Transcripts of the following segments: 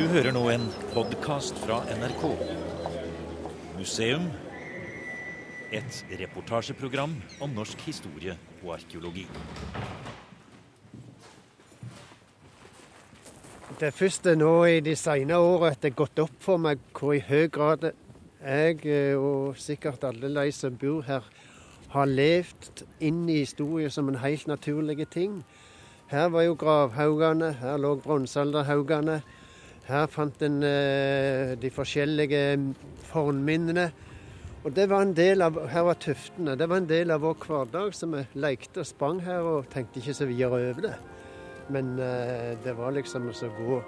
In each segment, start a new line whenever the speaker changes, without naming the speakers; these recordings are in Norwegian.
Du hører nå en podkast fra NRK. Museum. Et reportasjeprogram om norsk historie og arkeologi.
Det første nå i de senere årene at det er gått opp for meg hvor i høy grad jeg, eh, og sikkert alle de som bor her, har levd inn i historien som en helt naturlig ting. Her var jo gravhaugene, her lå bronsealderhaugene. Her fant en eh, de forskjellige fornminnene. Og det var en del av, Her var tuftene. Det var en del av vår hverdag, så vi lekte og sprang her og tenkte ikke så videre over det. Men eh, det var liksom å gå,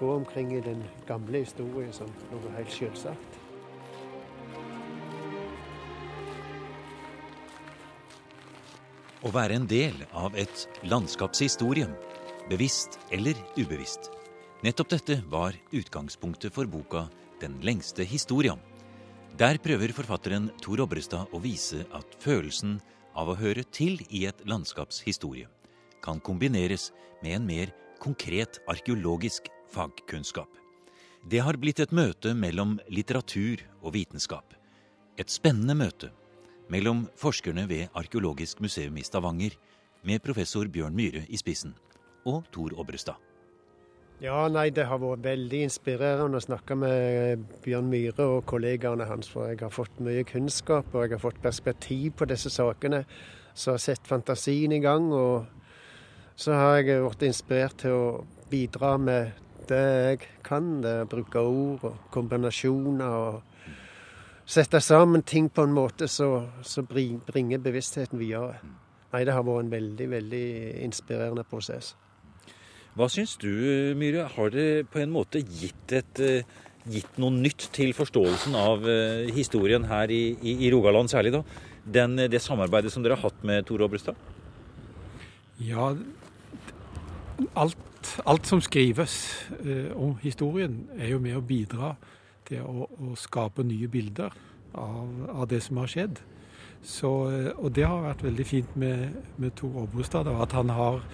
gå omkring i den gamle historien som noe helt selvsagt.
Å være en del av et landskapshistorium, bevisst eller ubevisst. Nettopp dette var utgangspunktet for boka Den lengste historia. Der prøver forfatteren Tor Obrestad å vise at følelsen av å høre til i et landskaps historie kan kombineres med en mer konkret arkeologisk fagkunnskap. Det har blitt et møte mellom litteratur og vitenskap. Et spennende møte mellom forskerne ved Arkeologisk museum i Stavanger, med professor Bjørn Myhre i spissen, og Tor Obrestad.
Ja, nei, Det har vært veldig inspirerende å snakke med Bjørn Myhre og kollegaene hans. For jeg har fått mye kunnskap og jeg har fått perspektiv på disse sakene. Så har sett fantasien i gang. Og så har jeg blitt inspirert til å bidra med det jeg kan. Det å bruke ord og kombinasjoner. og sette sammen ting på en måte som bringer bevisstheten videre. Nei, det har vært en veldig, veldig inspirerende prosess.
Hva syns du, Myhre? Har det på en måte gitt, et, eh, gitt noe nytt til forståelsen av eh, historien her i, i, i Rogaland, særlig da? Den, det samarbeidet som dere har hatt med Tore Obrestad?
Ja, alt, alt som skrives eh, om historien, er jo med å bidra til å, å skape nye bilder av, av, det som har skjedd. Så, eh, og det har vært veldig fint med, med Tor Obrestad. At han, har,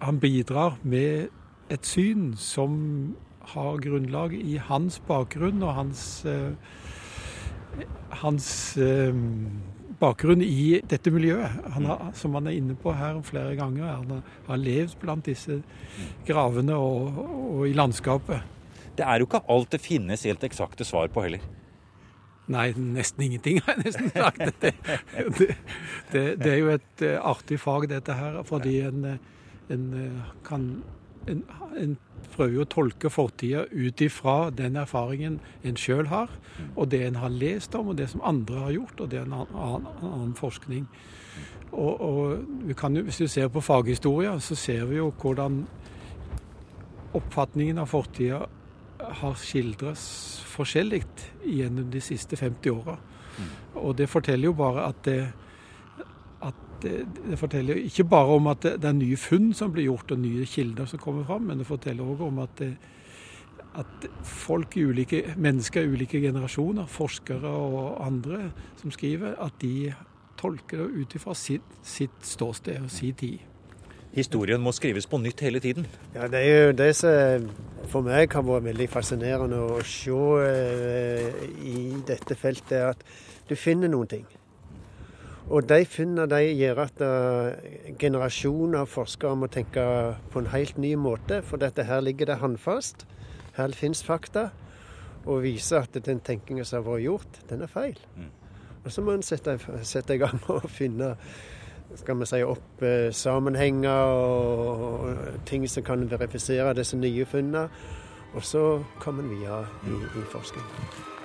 han bidrar med et syn som har grunnlag i hans bakgrunn og hans, eh, hans eh, bakgrunn i dette miljøet, han har, som han er inne på her flere ganger. Han har, har levd blant disse gravene og, og i landskapet.
Det er jo ikke alt det finnes helt eksakte svar på heller.
Nei, nesten ingenting, har jeg nesten sagt. Det, det, det, det, er jo et eh, artig fag, dette her, fordi en, en eh, kan en, en, prøver jo å tolke fortida ut ifra den erfaringen en sjøl har, og det en har lest om, og det som andre har gjort, og det er en annen, annen forskning. Og, og jo, Hvis du ser på faghistoria, så ser vi jo hvordan oppfatningen av fortida har skildres forskjellig gjennom de siste 50 åra. Mm. Og det forteller jo bare at det, at det, det forteller ikke bare om at det, er nye funn som blir gjort, og nye kilder som kommer fram, men det forteller òg om at, at folk i ulike, mennesker i ulike generasjoner, forskere og andre som skriver, at de tolker det ut ifra sitt, sitt ståsted og sin tid
historien må skrives på nytt hele tiden.
Ja, Det er jo det som for meg har vært veldig fascinerende å se eh, i dette feltet, er at du finner noen ting. Og de funnene de gjør at uh, generasjoner av forskere må tenke på en helt ny måte. For dette her ligger det håndfast. Her finnes fakta. Og viser at den tenkingen som har vært gjort, den er feil. Mm. Og så må en sette, sette i gang med å finne skal vi si, opp eh, sammenhenger og ting som kan verifisere disse nye funnene. Og så kommer en videre i, i forskning.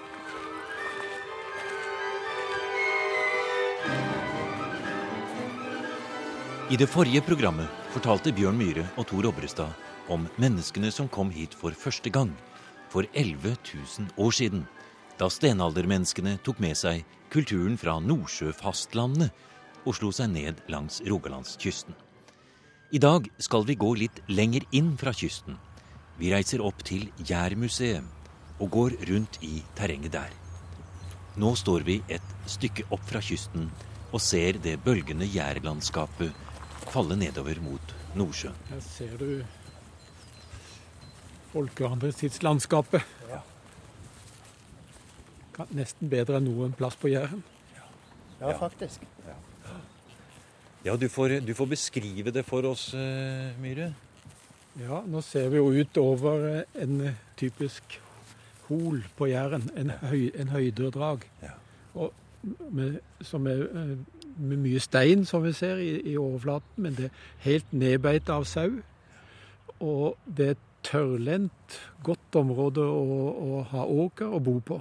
I det forrige programmet fortalte Bjørn Myhre og Tor Obrestad om menneskene som kom hit for første gang for 11 000 år siden. Da stenaldermenneskene tok med seg kulturen fra Nordsjøfastlandet og slo seg ned langs Rogalandskysten. I dag skal vi gå litt lenger inn fra kysten. Vi reiser opp til Jærmuseet og går rundt i terrenget der. Nå står vi et stykke opp fra kysten og ser det bølgende jærlandskapet falle nedover mot Nordsjøen.
Her ser du folkevandringstidslandskapet.
Ja.
Nesten bedre enn noen plass på Jæren.
Ja, faktisk.
Ja, du får, du får beskrive det for oss, uh, Myhre.
Ja, nå ser vi jo ut over eh, en typisk hol på Jæren. En, høy, en høydedrag.
Ja.
Og med, som er eh, med mye stein, som vi ser i, i overflaten, men det er helt nedbeita av sau. Og det er et tørrlendt, godt område å, å ha åker og bo på.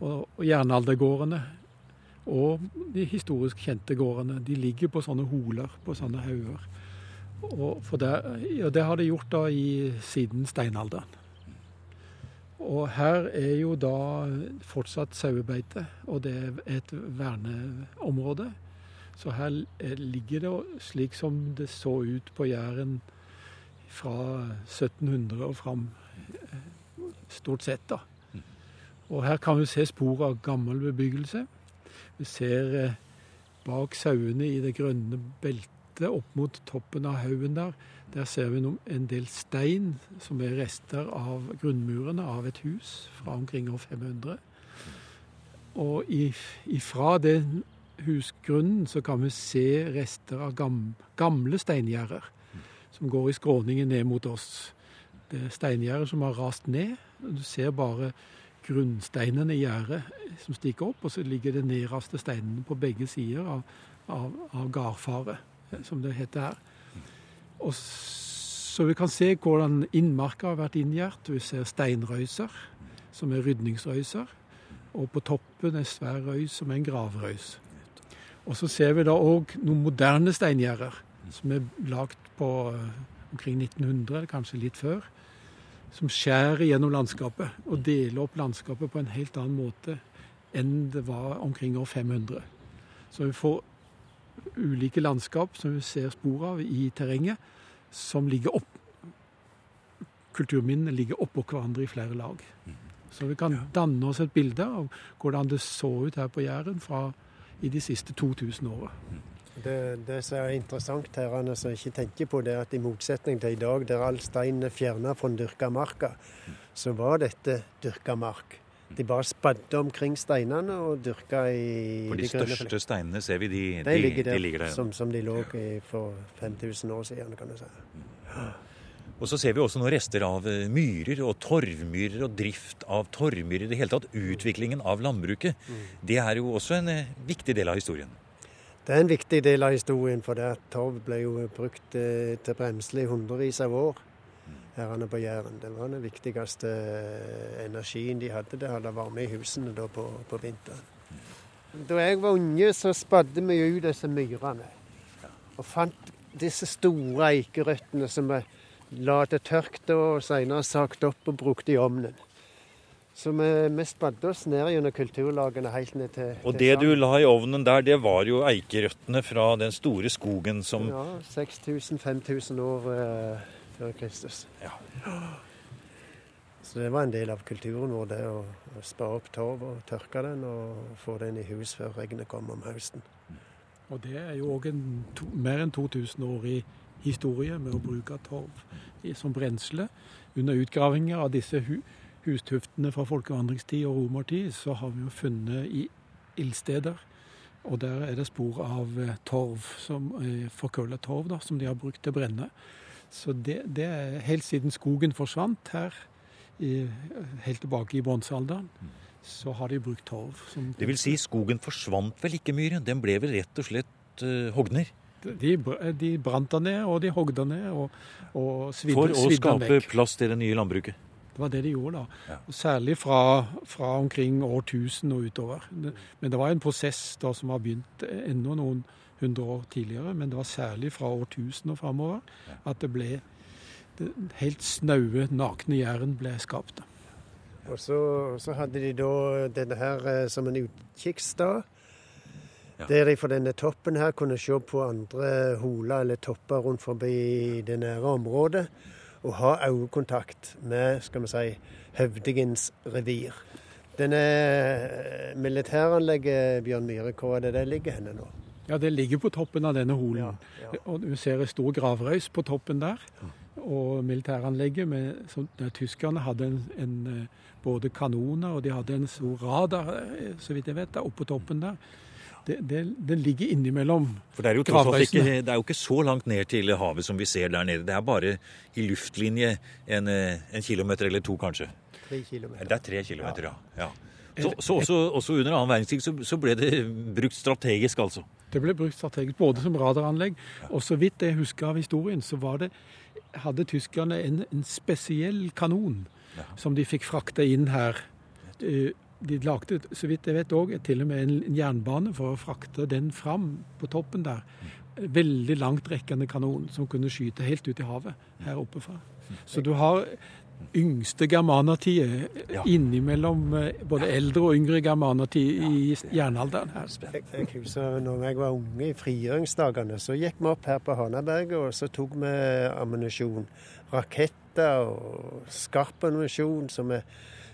Og, og jernaldergårdene og de historisk kjente gårdene de ligger på sånne holer, på sånne hauger. Og, der, ja, det har de gjort da i, siden steinalderen. Og her er jo da fortsatt sauebeite, og det er et verneområde. Så her ligger det slik som det så ut på Jæren fra 1700 og fram, eh, stort sett. da. Og her kan vi se spor av gammel bebyggelse. Vi ser eh, bak sauene i det grønne beltet opp mot toppen av haugen der. Der ser vi en del stein som er rester av grunnmurene av et hus fra omkring år 500. Og ifra den husgrunnen så kan vi se rester av gamle steingjerder som går i skråningen ned mot oss. Det er steingjerder som har rast ned. Du ser bare grunnsteinene i gjerdet som stikker opp, og så ligger det nedraste steinene på begge sider av, av, av gardfaret, som det heter her. Og så vi kan se hvordan innmarka har vært inngjert. Vi ser steinrøyser, som er rydningsrøyser. Og på toppen er svær røys, som er en gravrøys. Og så ser vi da òg noen moderne steingjerder, som er lagd på eh, omkring 1900, kanskje litt før som skjærer gjennom landskapet og deler opp landskapet på en helt annen måte enn det var omkring år 500. Så vi får ulike landskap som vi ser spor av i terrenget, som ligger opp Kulturminnene ligger oppå hverandre i flere lag. Så vi kan danne oss et bilde av hvordan det så ut her på Jæren fra i de siste 2000 åra.
Det, det, som er interessant her, som jeg ikke tenker på, det er at i motsetning til i dag, der all stein er fjerna fra den dyrka marka, så var dette dyrka mark. De bare spadde omkring steinene og dyrka i
For de, de største steinene ser vi, de,
de, de ligger der,
de ligger der
som, som, de lå i for 5000 år siden, kan du si.
Og så ser vi også noen rester av eh, myrer og torvmyrer og drift av torvmyrer. I det hele tatt utviklingen av landbruket. Mm. Det er jo også en eh, viktig del av historien.
Det er en viktig del av historien, for det at torv ble jo brukt eh, til bremsel i hundrevis av år herrene på Jæren. Det var den viktigste energien de hadde. Det hadde varme i husene da på, på vinteren. Da jeg var unge, så spadde vi ut disse myrene. Og fant disse store eikerøttene som vi la det tørk og senere sagt opp og brukte i ovnen. Så vi, vi spadde oss ned gjennom kulturlagene helt ned til
Og det du la i ovnen der, det var jo eikerøttene fra den store skogen som
Ja, 6000-5000 år eh, før Kristus.
Ja.
Så det var en del av kulturen vår, det å, å spa opp torv og tørke den og få den i hus før regnet kom om høsten.
Og det er jo òg mer enn 2000-årig historie med å bruke torv som brensle under utgravinger av disse hu hustuftene fra folkevandringstid og romertid, så har vi jo funnet i ildsteder. Og der er det spor av eh, torv, som eh, forkøla torv, da, som de har brukt til å brenne. Så det, det, er helt siden skogen forsvant her, i, helt tilbake i bronsealderen, så har de brukt torv.
det vil si, skogen forsvant vel ikke, Myhren? Den ble vel rett og slett uh, hogd ned?
De, de brant den ned, og de hogde den ned, og, og svidde,
For å skape plass til det nye landbruket?
Det var det de gjorde da. Ja. Og særlig fra, fra, omkring årtusen og utover. Men det var en prosess da som har begynt enda noen hundre år tidligere. Men det var særlig fra årtusen og framover at det ble det helt snaue, nakne Jæren ble skapt.
Og så, så, hadde de da denne her eh, som en utkikksstad. Ja. Der de fra denne toppen her kunne se på andre holer eller topper rundt forbi det nære området Og ha øyekontakt med skal vi si, høvdingens revir. Denne eh, militæranlegget, Bjørn Myhre, hvor er det det ligger henne nå?
Ja, Det ligger på toppen av denne holen. Ja, ja. Og Du ser en stor gravrøys på toppen der. og militæranlegget. Med, som, der tyskerne hadde en, en, eh, både kanoner og de hadde en stor radar, eh, så vidt jeg vet, der oppe på toppen der. Det, det, det ligger innimellom
For det er, jo tross alt ikke, det er jo ikke så langt ned til havet som vi ser der nede. Det er bare i luftlinje en, eh, en kilometer eller to, kanskje.
Tre kilometer.
Det er tre kilometer, ja. ja. Så, så også, også, under annen verdenskrig så, så, ble det brukt strategisk, altså?
Det ble brukt strategisk, både som radaranlegg, og så vidt jeg husker av historien, så var det, hadde tyskerne en, en spesiell kanon ja. som de fikk frakta inn her. De lagde, så vidt jeg vet òg, til og med en jernbane for å frakte den fram på toppen der. Veldig langtrekkende kanon som kunne skyte helt ut i havet her oppe fra. Så du har yngste germanertid ja. innimellom eh, både eldre og yngre germanertid i jernalderen. her.
Jeg, jeg husker når jeg var unge i frigjøringsdagene, så gikk vi opp her på Hanaberget og så tok vi ammunisjon. Raketter og skarp ammunisjon som vi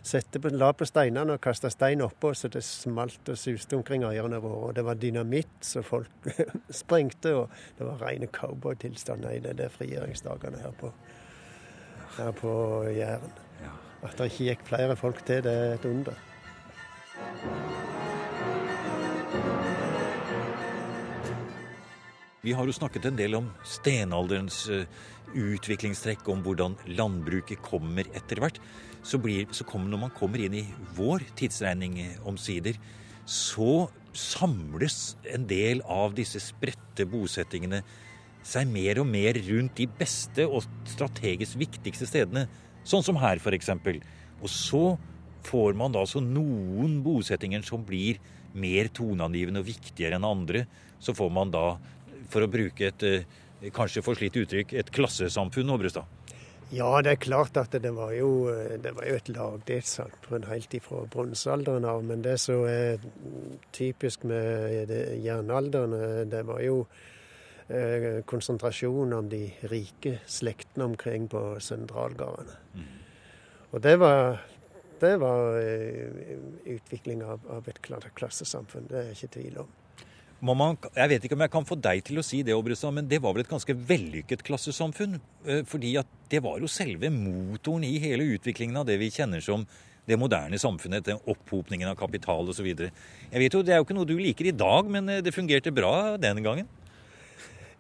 sette på, la på steinene og kasta stein oppå så det smalt og suste omkring øyene våre. Og det var dynamitt så folk sprengte, og det var rene cowboytilstander i de frigjøringsdagene her på her på Jæren. At det ikke gikk flere folk til, det er et under.
Vi har jo snakket en del om stenalderens eh, utviklingstrekk, om hvordan landbruket kommer etter hvert. Så, blir, så kommer, når man kommer inn i vår tidsregning eh, omsider, så samles en del av disse spredte bosettingene seg mer og mer rundt de beste og strategisk viktigste stedene, sånn som her f.eks. Og så får man da så noen bosettinger som blir mer toneangivende og viktigere enn andre. Så får man da, for å bruke et eh, kanskje forslitt uttrykk, et klassesamfunn, Obrestad.
Ja, det er klart at det var jo, det var jo et lagdelssamfunn helt ifra bronsealderen av. Men det som er typisk med jernalderen, det var jo konsentrasjonen konsentrasjon om de rike slektene omkring på sentralgårdene. Mm. Og det var, det var eh, utvikling av, av, et klassesamfunn, det er jeg ikke tvil om.
Man, jeg vet ikke om jeg kan få deg til å si det, Obrestad, men det var vel et ganske vellykket klassesamfunn? Eh, fordi at det var jo selve motoren i hele utviklingen av det vi kjenner som det moderne samfunnet, den opphopningen av kapital osv. Jeg vet jo, Det er jo ikke noe du liker i dag, men det fungerte bra den gangen?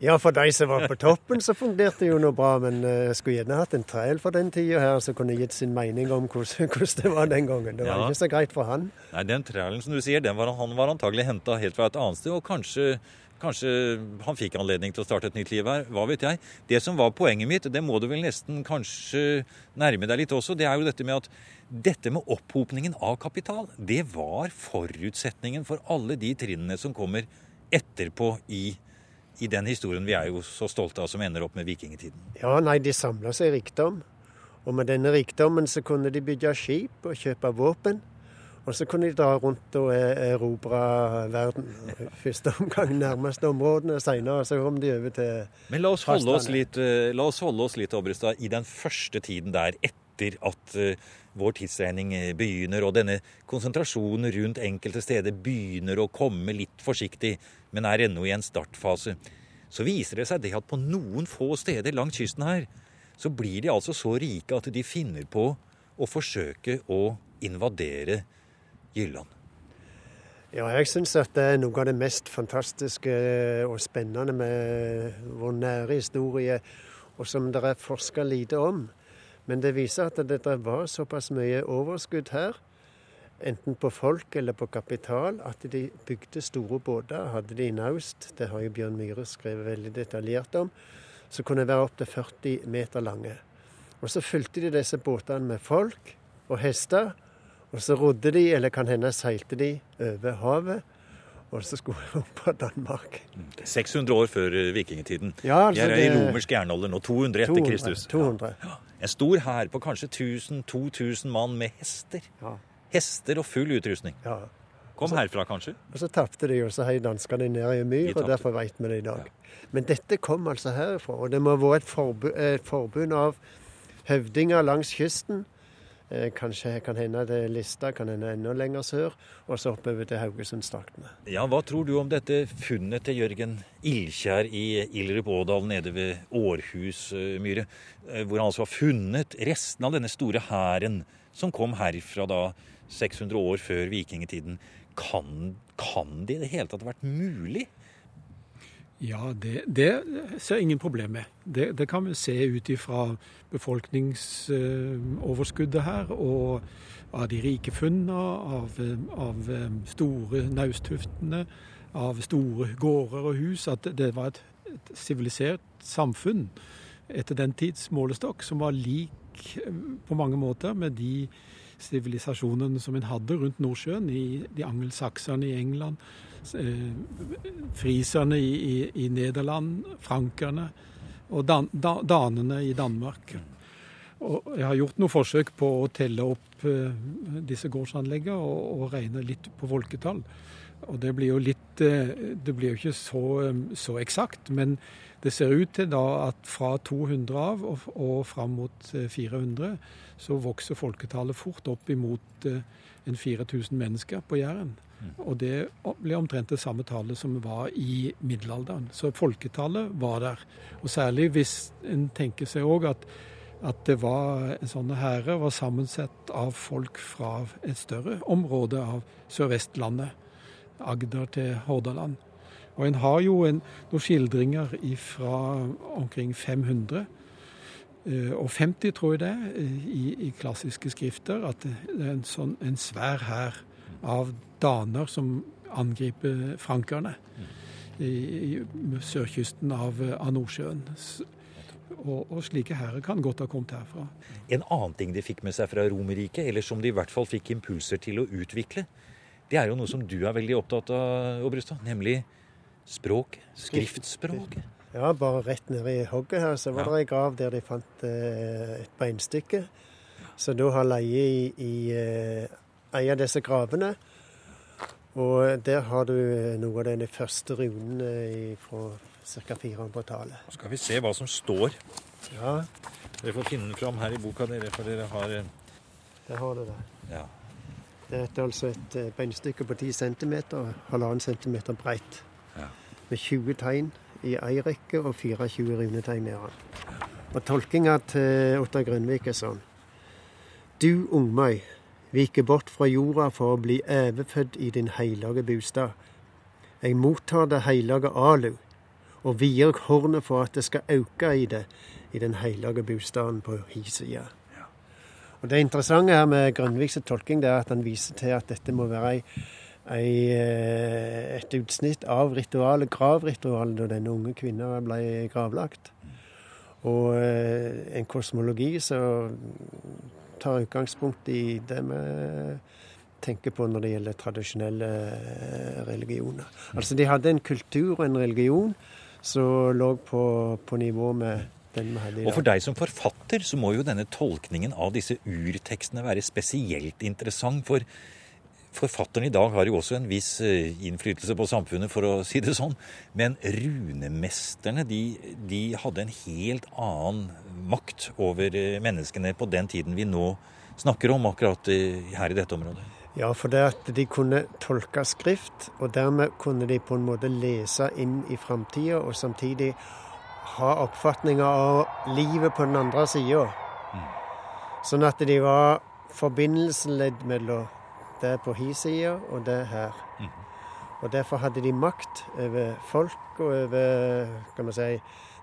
Ja, for de som var på toppen, så fungerte jo noe bra. Men jeg uh, skulle gjerne hatt en trail for den tida her, som kunne gitt sin mening om hvordan, hvordan det var den gangen. Det var ja. ikke så greit for han.
Nei, den trailen som du sier, var, han var antagelig henta helt fra et annet sted. Og kanskje, kanskje, han fikk anledning til å starte et nytt liv her. Hva vet jeg. Det som var poenget mitt, det må du vel nesten kanskje nærme deg litt også, det er jo dette med at dette med opphopningen av kapital, det var forutsetningen for alle de trinnene som kommer etterpå i i den historien vi er jo så stolte av, som ender opp med vikingtiden?
Ja, nei, de samla seg rikdom. Og med denne rikdommen så kunne de bygge skip og kjøpe våpen. Og så kunne de dra rundt og e- erobre verden. Første omgang nærmeste områdene, seinere så kom de over til
Men la oss holde oss litt, eh, la oss holde oss litt Obrestad, i den første tiden der, etter at uh, vår tidsregning eh, begynner, og denne konsentrasjonen rundt enkelte steder begynner å komme litt forsiktig men er ennå i en startfase. Så viser det seg det at på noen få steder langs kysten her, så blir de altså så rike at de finner på å forsøke å invadere Jylland.
Ja, jeg syns at det er noe av det mest fantastiske og spennende med vår nære historie, og som det er forska lite om. Men det viser at det var såpass mye overskudd her enten på folk eller på kapital, at de bygde store båter. Hadde de naust, det har jo Bjørn Myhre skrevet veldig detaljert om, så kunne det være opptil 40 meter lange. Og så fylte de disse båtene med folk og hester, og så rodde de, eller kan hende seilte de, over havet. Og så skulle jeg opp på Danmark.
600 år før eh, vikingtiden. Ja, altså Vi er i romersk jernalder nå. 200 etter 200, Kristus.
200.
Ja. En stor hær på kanskje 1000-2000 mann med hester. Ja. Hester og full utrustning. Ja. Kom herfra, kanskje?
Og Så tapte de, og så heiv danskene ned i en myr, og derfor veit vi det i dag. Ja. Men dette kom altså herfra, og det må ha vært et, forbund, av høvdinger langs kysten kanskje kan hende det er Lista, kan hende enda lenger sør, og så oppover til Haugesundstraktene.
Ja, Hva tror du om dette funnet til Jørgen Ildkjær i Ildrup-Ådal nede ved Århusmyret, eh, hvor han altså har funnet resten av denne store hæren som kom herfra da 600 år før vikingtiden. Kan, kan det i det hele tatt ha vært mulig?
Ja, det, det ser ingen problem med. Det, det kan vi se ut ifra befolkningsoverskuddet her, og av de rike funnene, av, av store naustuftene, av store gårder og hus, at det var et sivilisert samfunn etter den tids målestokk som var lik på mange måter med de sivilisasjonene som en hadde rundt Nordsjøen, i de angelsakserne i England, Eh, friserne i, i, i, Nederland, frankerne og dan, da, danene i Danmark. Og jeg har gjort noen forsøk på å telle opp uh, disse gårdsanleggene og, og, regne litt på folketall. Og det blir jo litt uh, Det blir jo ikke så, så eksakt, men det ser ut til da at fra 200 av og, og fram mot 400 så vokser folketallet fort opp imot en 4000 mennesker på Jæren. Og det ble omtrent det samme tallet som var i middelalderen. Så folketallet var der. Og særlig hvis en tenker seg òg at, at, det var sånne hære var sammensett av folk fra et større område av Sør-Vestlandet. Agder til Hordaland. Og en har jo en, noen skildringer fra omkring 500 eh, og 50, tror jeg det, i, i klassiske skrifter, at det er en, sånn, en svær hær av daner som angriper frankerne i, i sørkysten av, av Nordsjøen. Og, og, slike hærer kan godt ha kommet herfra.
En annen ting de fikk med seg fra Romerriket, eller som de i hvert fall fikk impulser til å utvikle, det er jo noe som du er veldig opptatt av, Obrustad, nemlig språk. Skriftspråk.
Ja, bare rett nede i hogget her så var ja. det ei grav der de fant eh, et beinstykke. Så da har leie i, i eh, av disse gravene. Og der har du noe av den første runen fra ca. 400-tallet.
Nå skal vi se hva som står.
Ja.
Dere får finne den fram her i boka, dere, for dere har eh,
Der har du det.
Ja.
Det er altså et eh, beinstykke på 10 cm, halvannen centimeter breit. Ja. Med 20 tegn i ei rekke og 24 runetegn nedan. Og tolkinga til Ottar Grønvik er sånn. Du ungmøy, vike bort fra jorda for å bli overfødt i din heilage bostad. Jeg mottar det heilage alu, og vier hornet for at det skal auke i det i den heilage bostaden på hi side. Og Det interessante her med Grønviks tolking det er at han viser til at dette må være ei, ei, eh, et utsnitt av ritualet, gravritualet da denne unge kvinna ble gravlagt. Og eh, en kosmologi som tar utgangspunkt i det vi tenker på når det gjelder tradisjonelle eh, religioner. Altså De hadde en kultur og en religion som lå på, på nivå med den vi hadde i dag.
Og for deg som forfatter så må jo denne tolkningen av disse urtekstene være spesielt interessant. For Forfatteren i dag har jo også en viss eh, innflytelse på samfunnet, for å si det sånn. Men runemesterne de, de hadde en helt annen makt over eh, menneskene på den tiden vi nå snakker om, akkurat her i dette området.
Ja, for det at de kunne tolke skrift, og dermed kunne de på en måte lese inn i framtida, og samtidig ha oppfatninger av livet på den andre sida. Mm. Sånn at de var forbindelsesledd mellom det på hi side, og det er her. Mm. Og Derfor hadde de makt over folk og over kan man si,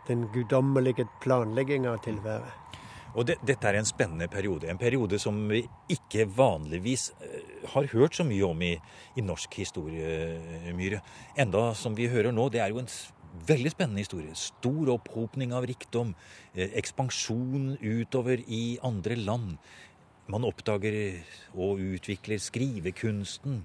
den guddommelige planlegginga av tilværet.
Og det, Dette er en spennende periode. En periode som vi ikke vanligvis uh, har hørt så mye om i, i norsk historie, Myhre. Enda som vi hører nå, det er jo en veldig spennende historie. Stor opphopning av rikdom. Eh, ekspansjon utover i andre land man oppdager og utvikler skrivekunsten.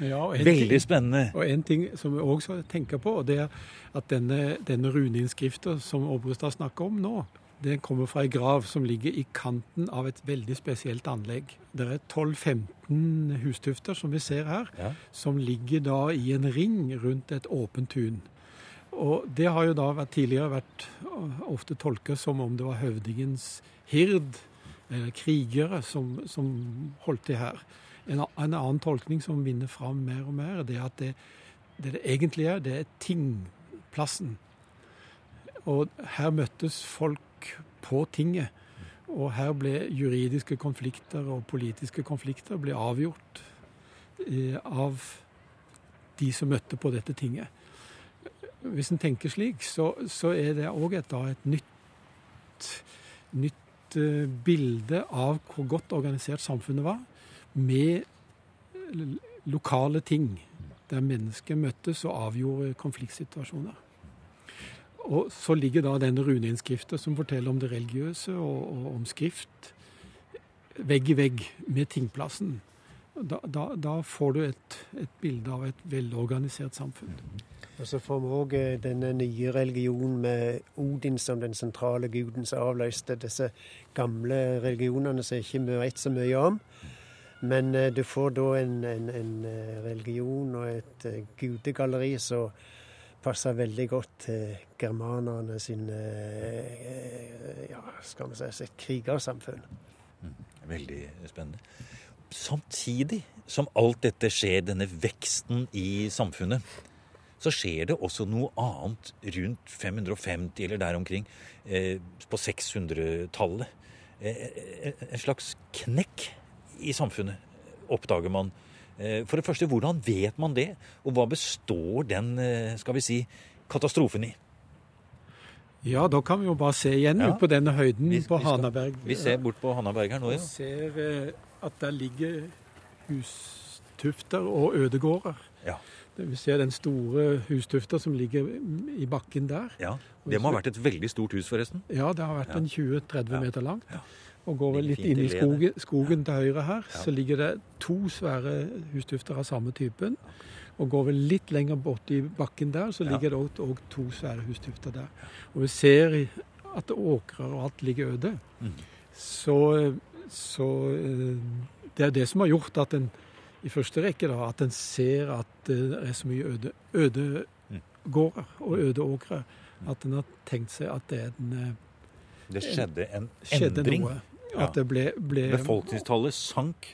Ja, Veldig
ting,
spennende.
Og En ting som vi også tenker på, det er at denne, denne runeinnskrifta som Obrestad snakker om nå, den kommer fra ei grav som ligger i kanten av et veldig spesielt anlegg. Det er 12-15 hustufter som vi ser her, ja. som ligger da i en ring rundt et åpent tun. Og Det har jo da vært, tidligere vært ofte tolket som om det var høvdingens hird eller krigere som, som holdt til her. En, en, annen tolkning som vinner fram mer og mer, det er at det, det, det egentlig er, det er tingplassen. Og her møttes folk på tinget. Og her ble juridiske konflikter og politiske konflikter ble avgjort eh, av de som møtte på dette tinget. Hvis en tenker slik, så, så er det òg et, et nytt, nytt uh, bilde av hvor godt organisert samfunnet var, med lokale ting der mennesker møttes og avgjorde konfliktsituasjoner. Og så ligger da denne runeinnskrifta som forteller om det religiøse og, og om skrift, vegg i vegg med tingplassen. Da, da, da får du et, et, bilde av et velorganisert samfunn.
Og Så får vi òg eh, denne nye religionen med Odin som den sentrale guden som avløste disse gamle religionene som ikke vi vet så mye om. Men uh, du får da en, en, en, eh, religion og et uh, gudegalleri som passer veldig godt til germanerne sin ja, skal vi si, sitt krigersamfunn.
Mm, veldig spennende. Samtidig som alt dette skjer, denne veksten i samfunnet, så skjer det også noe annet rundt 550 eller der omkring, eh, på 600-tallet. Eh, en slags knekk i samfunnet oppdager man. Eh, for det første, hvordan vet man det? Og hva består den eh, skal vi si, katastrofen i?
Ja, da kan vi jo bare se igjen ja. ut på denne høyden vi, på Hanaberg.
Vi ser bort på Hanaberg her nå, ja.
Vi ser eh, at der ligger hustufter og ødegårder.
Ja.
Vi ser den store hustufta som ligger i bakken der.
Ja, Det må ha vært et veldig stort hus, forresten?
Ja, det har vært en 20-30 meter langt. Ja. Og går vel litt inn i skogen, skogen til høyre her, så ligger det to svære hustufter av samme typen. Og går vel litt lenger bort i bakken der, så ligger ja. det òg to svære hustufter der. Og vi ser at åkrer og alt ligger øde. Mm. Så, så, eh, det er det som har gjort at en i første rekke da, at en ser at det er så mye øde, mm. gårder og øde åkre. At en har tenkt seg at det er en eh,
Det skjedde en skjedde endring? Noe.
At det ble, ble
Befolkningstallet sank?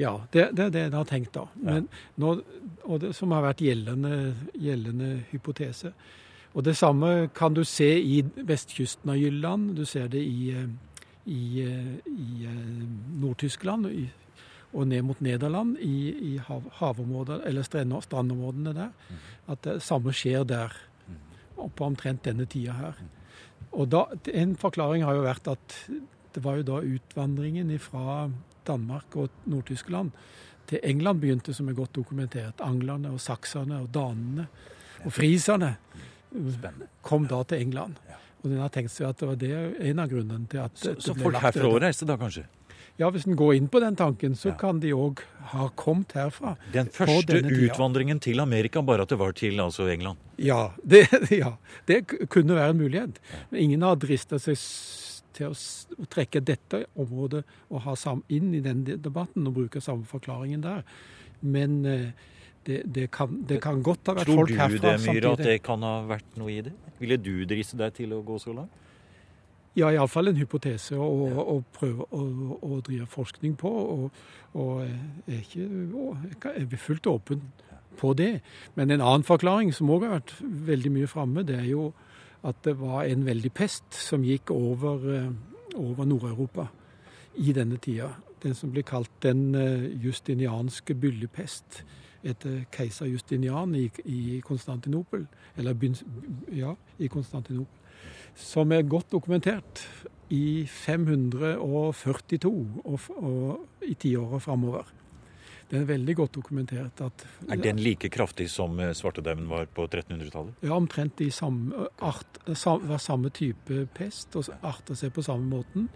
Ja, det, det er det en har tenkt da. Men nå, og det som har vært gjeldende, gjeldende hypotese. Og det samme kan du se i vestkysten av Jylland. Du ser det i, i, i eh, Nord-Tyskland og ned mot Nederland, i, i hav, havområder, eller strandområdene der. Mm. At det samme skjer der. Mm. På omtrent denne tida her. Og da, En forklaring har jo vært at det var jo da utvandringen fra Danmark og Nord-Tyskland til England begynte, som er godt dokumentert. Anglerne og sakserne og danene og friserne kom da til England. Og en har tenkt seg at det var det en av grunnene til at
Så, så folk herfra òg reiste da, kanskje?
Ja, hvis en går inn på den tanken, så ja. kan de òg ha kommet herfra.
Den første utvandringen til Amerika, bare at det var til altså England?
Ja, det, ja, det kunne være en mulighet. Men ingen har drista seg til å, å, trekke dette området og ha sam, inn i den debatten og bruke samme forklaringen der. Men eh, det, det, kan, det, kan, godt ha vært
Tror
folk herfra
samtidig. Tror du det, Myhre, at det kan ha vært noe i det? Ville du driste deg til å gå så langt?
Ja, iallfall en hypotese å, å prøve å, å, drive forskning på. Og, og er, ikke, er fullt åpen på det. Men en annen forklaring som òg har vært veldig mye framme, det er jo at det var en veldig pest som gikk over, eh, over Nord-Europa i denne tida. Den som blir kalt den eh, justinianske byllepest etter keiser Justinian i, i Konstantinopel. Eller ja, i Konstantinopel. Som er godt dokumentert i 542 og, og i tiåra framover. Det er veldig godt dokumentert at
Er den like kraftig som eh, svartedauden var på 1300-tallet?
Ja, omtrent i samme, art, samme, samme type pest og arter seg på samme måten.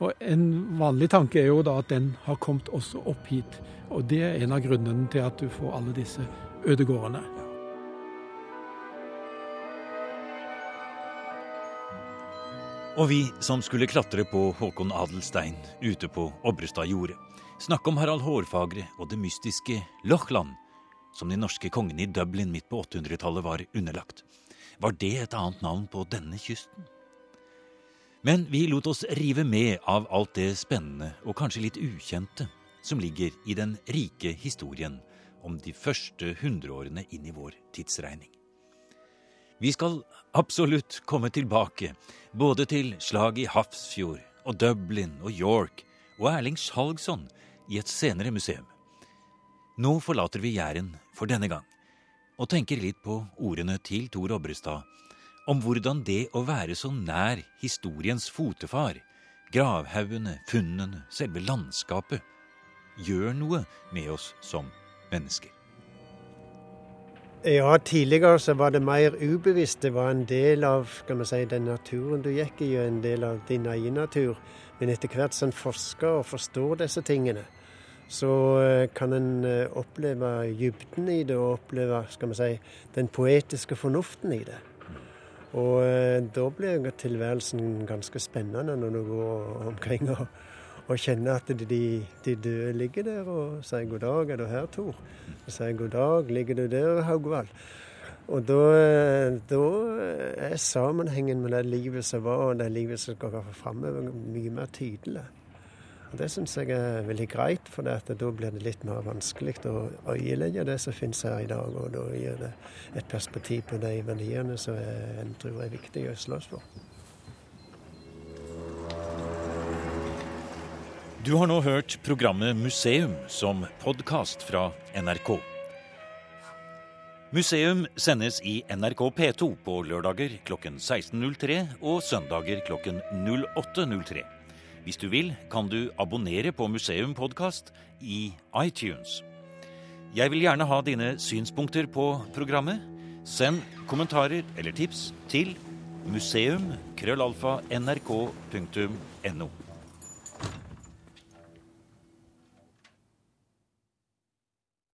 Og En vanlig tanke er jo da at den har kommet også opp hit. Og det er en av grunnene til at du får alle disse ødegårdene.
Og vi som skulle klatre på Håkon Adelstein ute på Obrestad jorde snakke om Harald Hårfagre og det mystiske Lochland, som de norske kongene i Dublin midt på 800-tallet var underlagt. Var det et annet navn på denne kysten? Men vi lot oss rive med av alt det spennende og kanskje litt ukjente som ligger i den rike historien om de første hundreårene inn i vår tidsregning. Vi skal absolutt komme tilbake både til slaget i Hafrsfjord og Dublin og York og Erling Skjalgsson i et senere museum. Nå forlater vi Jæren for denne gang og tenker litt på ordene til Tor Obrestad om hvordan det å være så nær historiens fotefar, gravhaugene, funnene, selve landskapet, gjør noe med oss som mennesker.
Ja, tidligere så var det mer ubevisst. Det var en del av si, den naturen du gikk i, og en del av din egen natur. Men etter hvert som en forsker og forstår disse tingene, så eh, kan en eh, oppleve dybden i det, og oppleve si, den poetiske fornuften i det. Og eh, da blir tilværelsen ganske spennende når du går omkring og, og kjenner at de, de, døde ligger der og sier 'god dag, er du her, Tor?' Og sier 'god dag, ligger du der, Haugvald?' Og da, da er sammenhengen med det livet som var, og det livet som går framover, mye mer tydelig. Og Det syns jeg er veldig greit, for da blir det litt mer vanskelig å øyelegge det som finnes her i dag. Og da gir det et perspektiv på de verdiene som en tror er viktig å slåss for.
Du har nå hørt programmet Museum som podkast fra NRK. Museum sendes i NRK P2 på lørdager klokken 16.03 og søndager klokken 08.03. Hvis du vil, kan du abonnere på Museum podkast i iTunes. Jeg vil gjerne ha dine synspunkter på programmet. Send kommentarer eller tips til museum.krøllalfa.nrk.no.